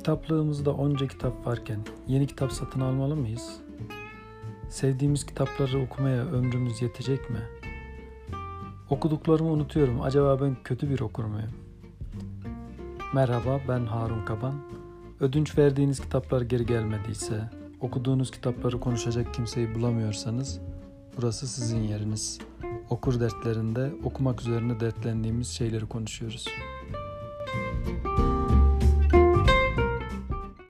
Kitaplığımızda onca kitap varken yeni kitap satın almalı mıyız? Sevdiğimiz kitapları okumaya ömrümüz yetecek mi? Okuduklarımı unutuyorum. Acaba ben kötü bir okur muyum? Merhaba, ben Harun Kaban. Ödünç verdiğiniz kitaplar geri gelmediyse, okuduğunuz kitapları konuşacak kimseyi bulamıyorsanız, burası sizin yeriniz. Okur dertlerinde okumak üzerine dertlendiğimiz şeyleri konuşuyoruz.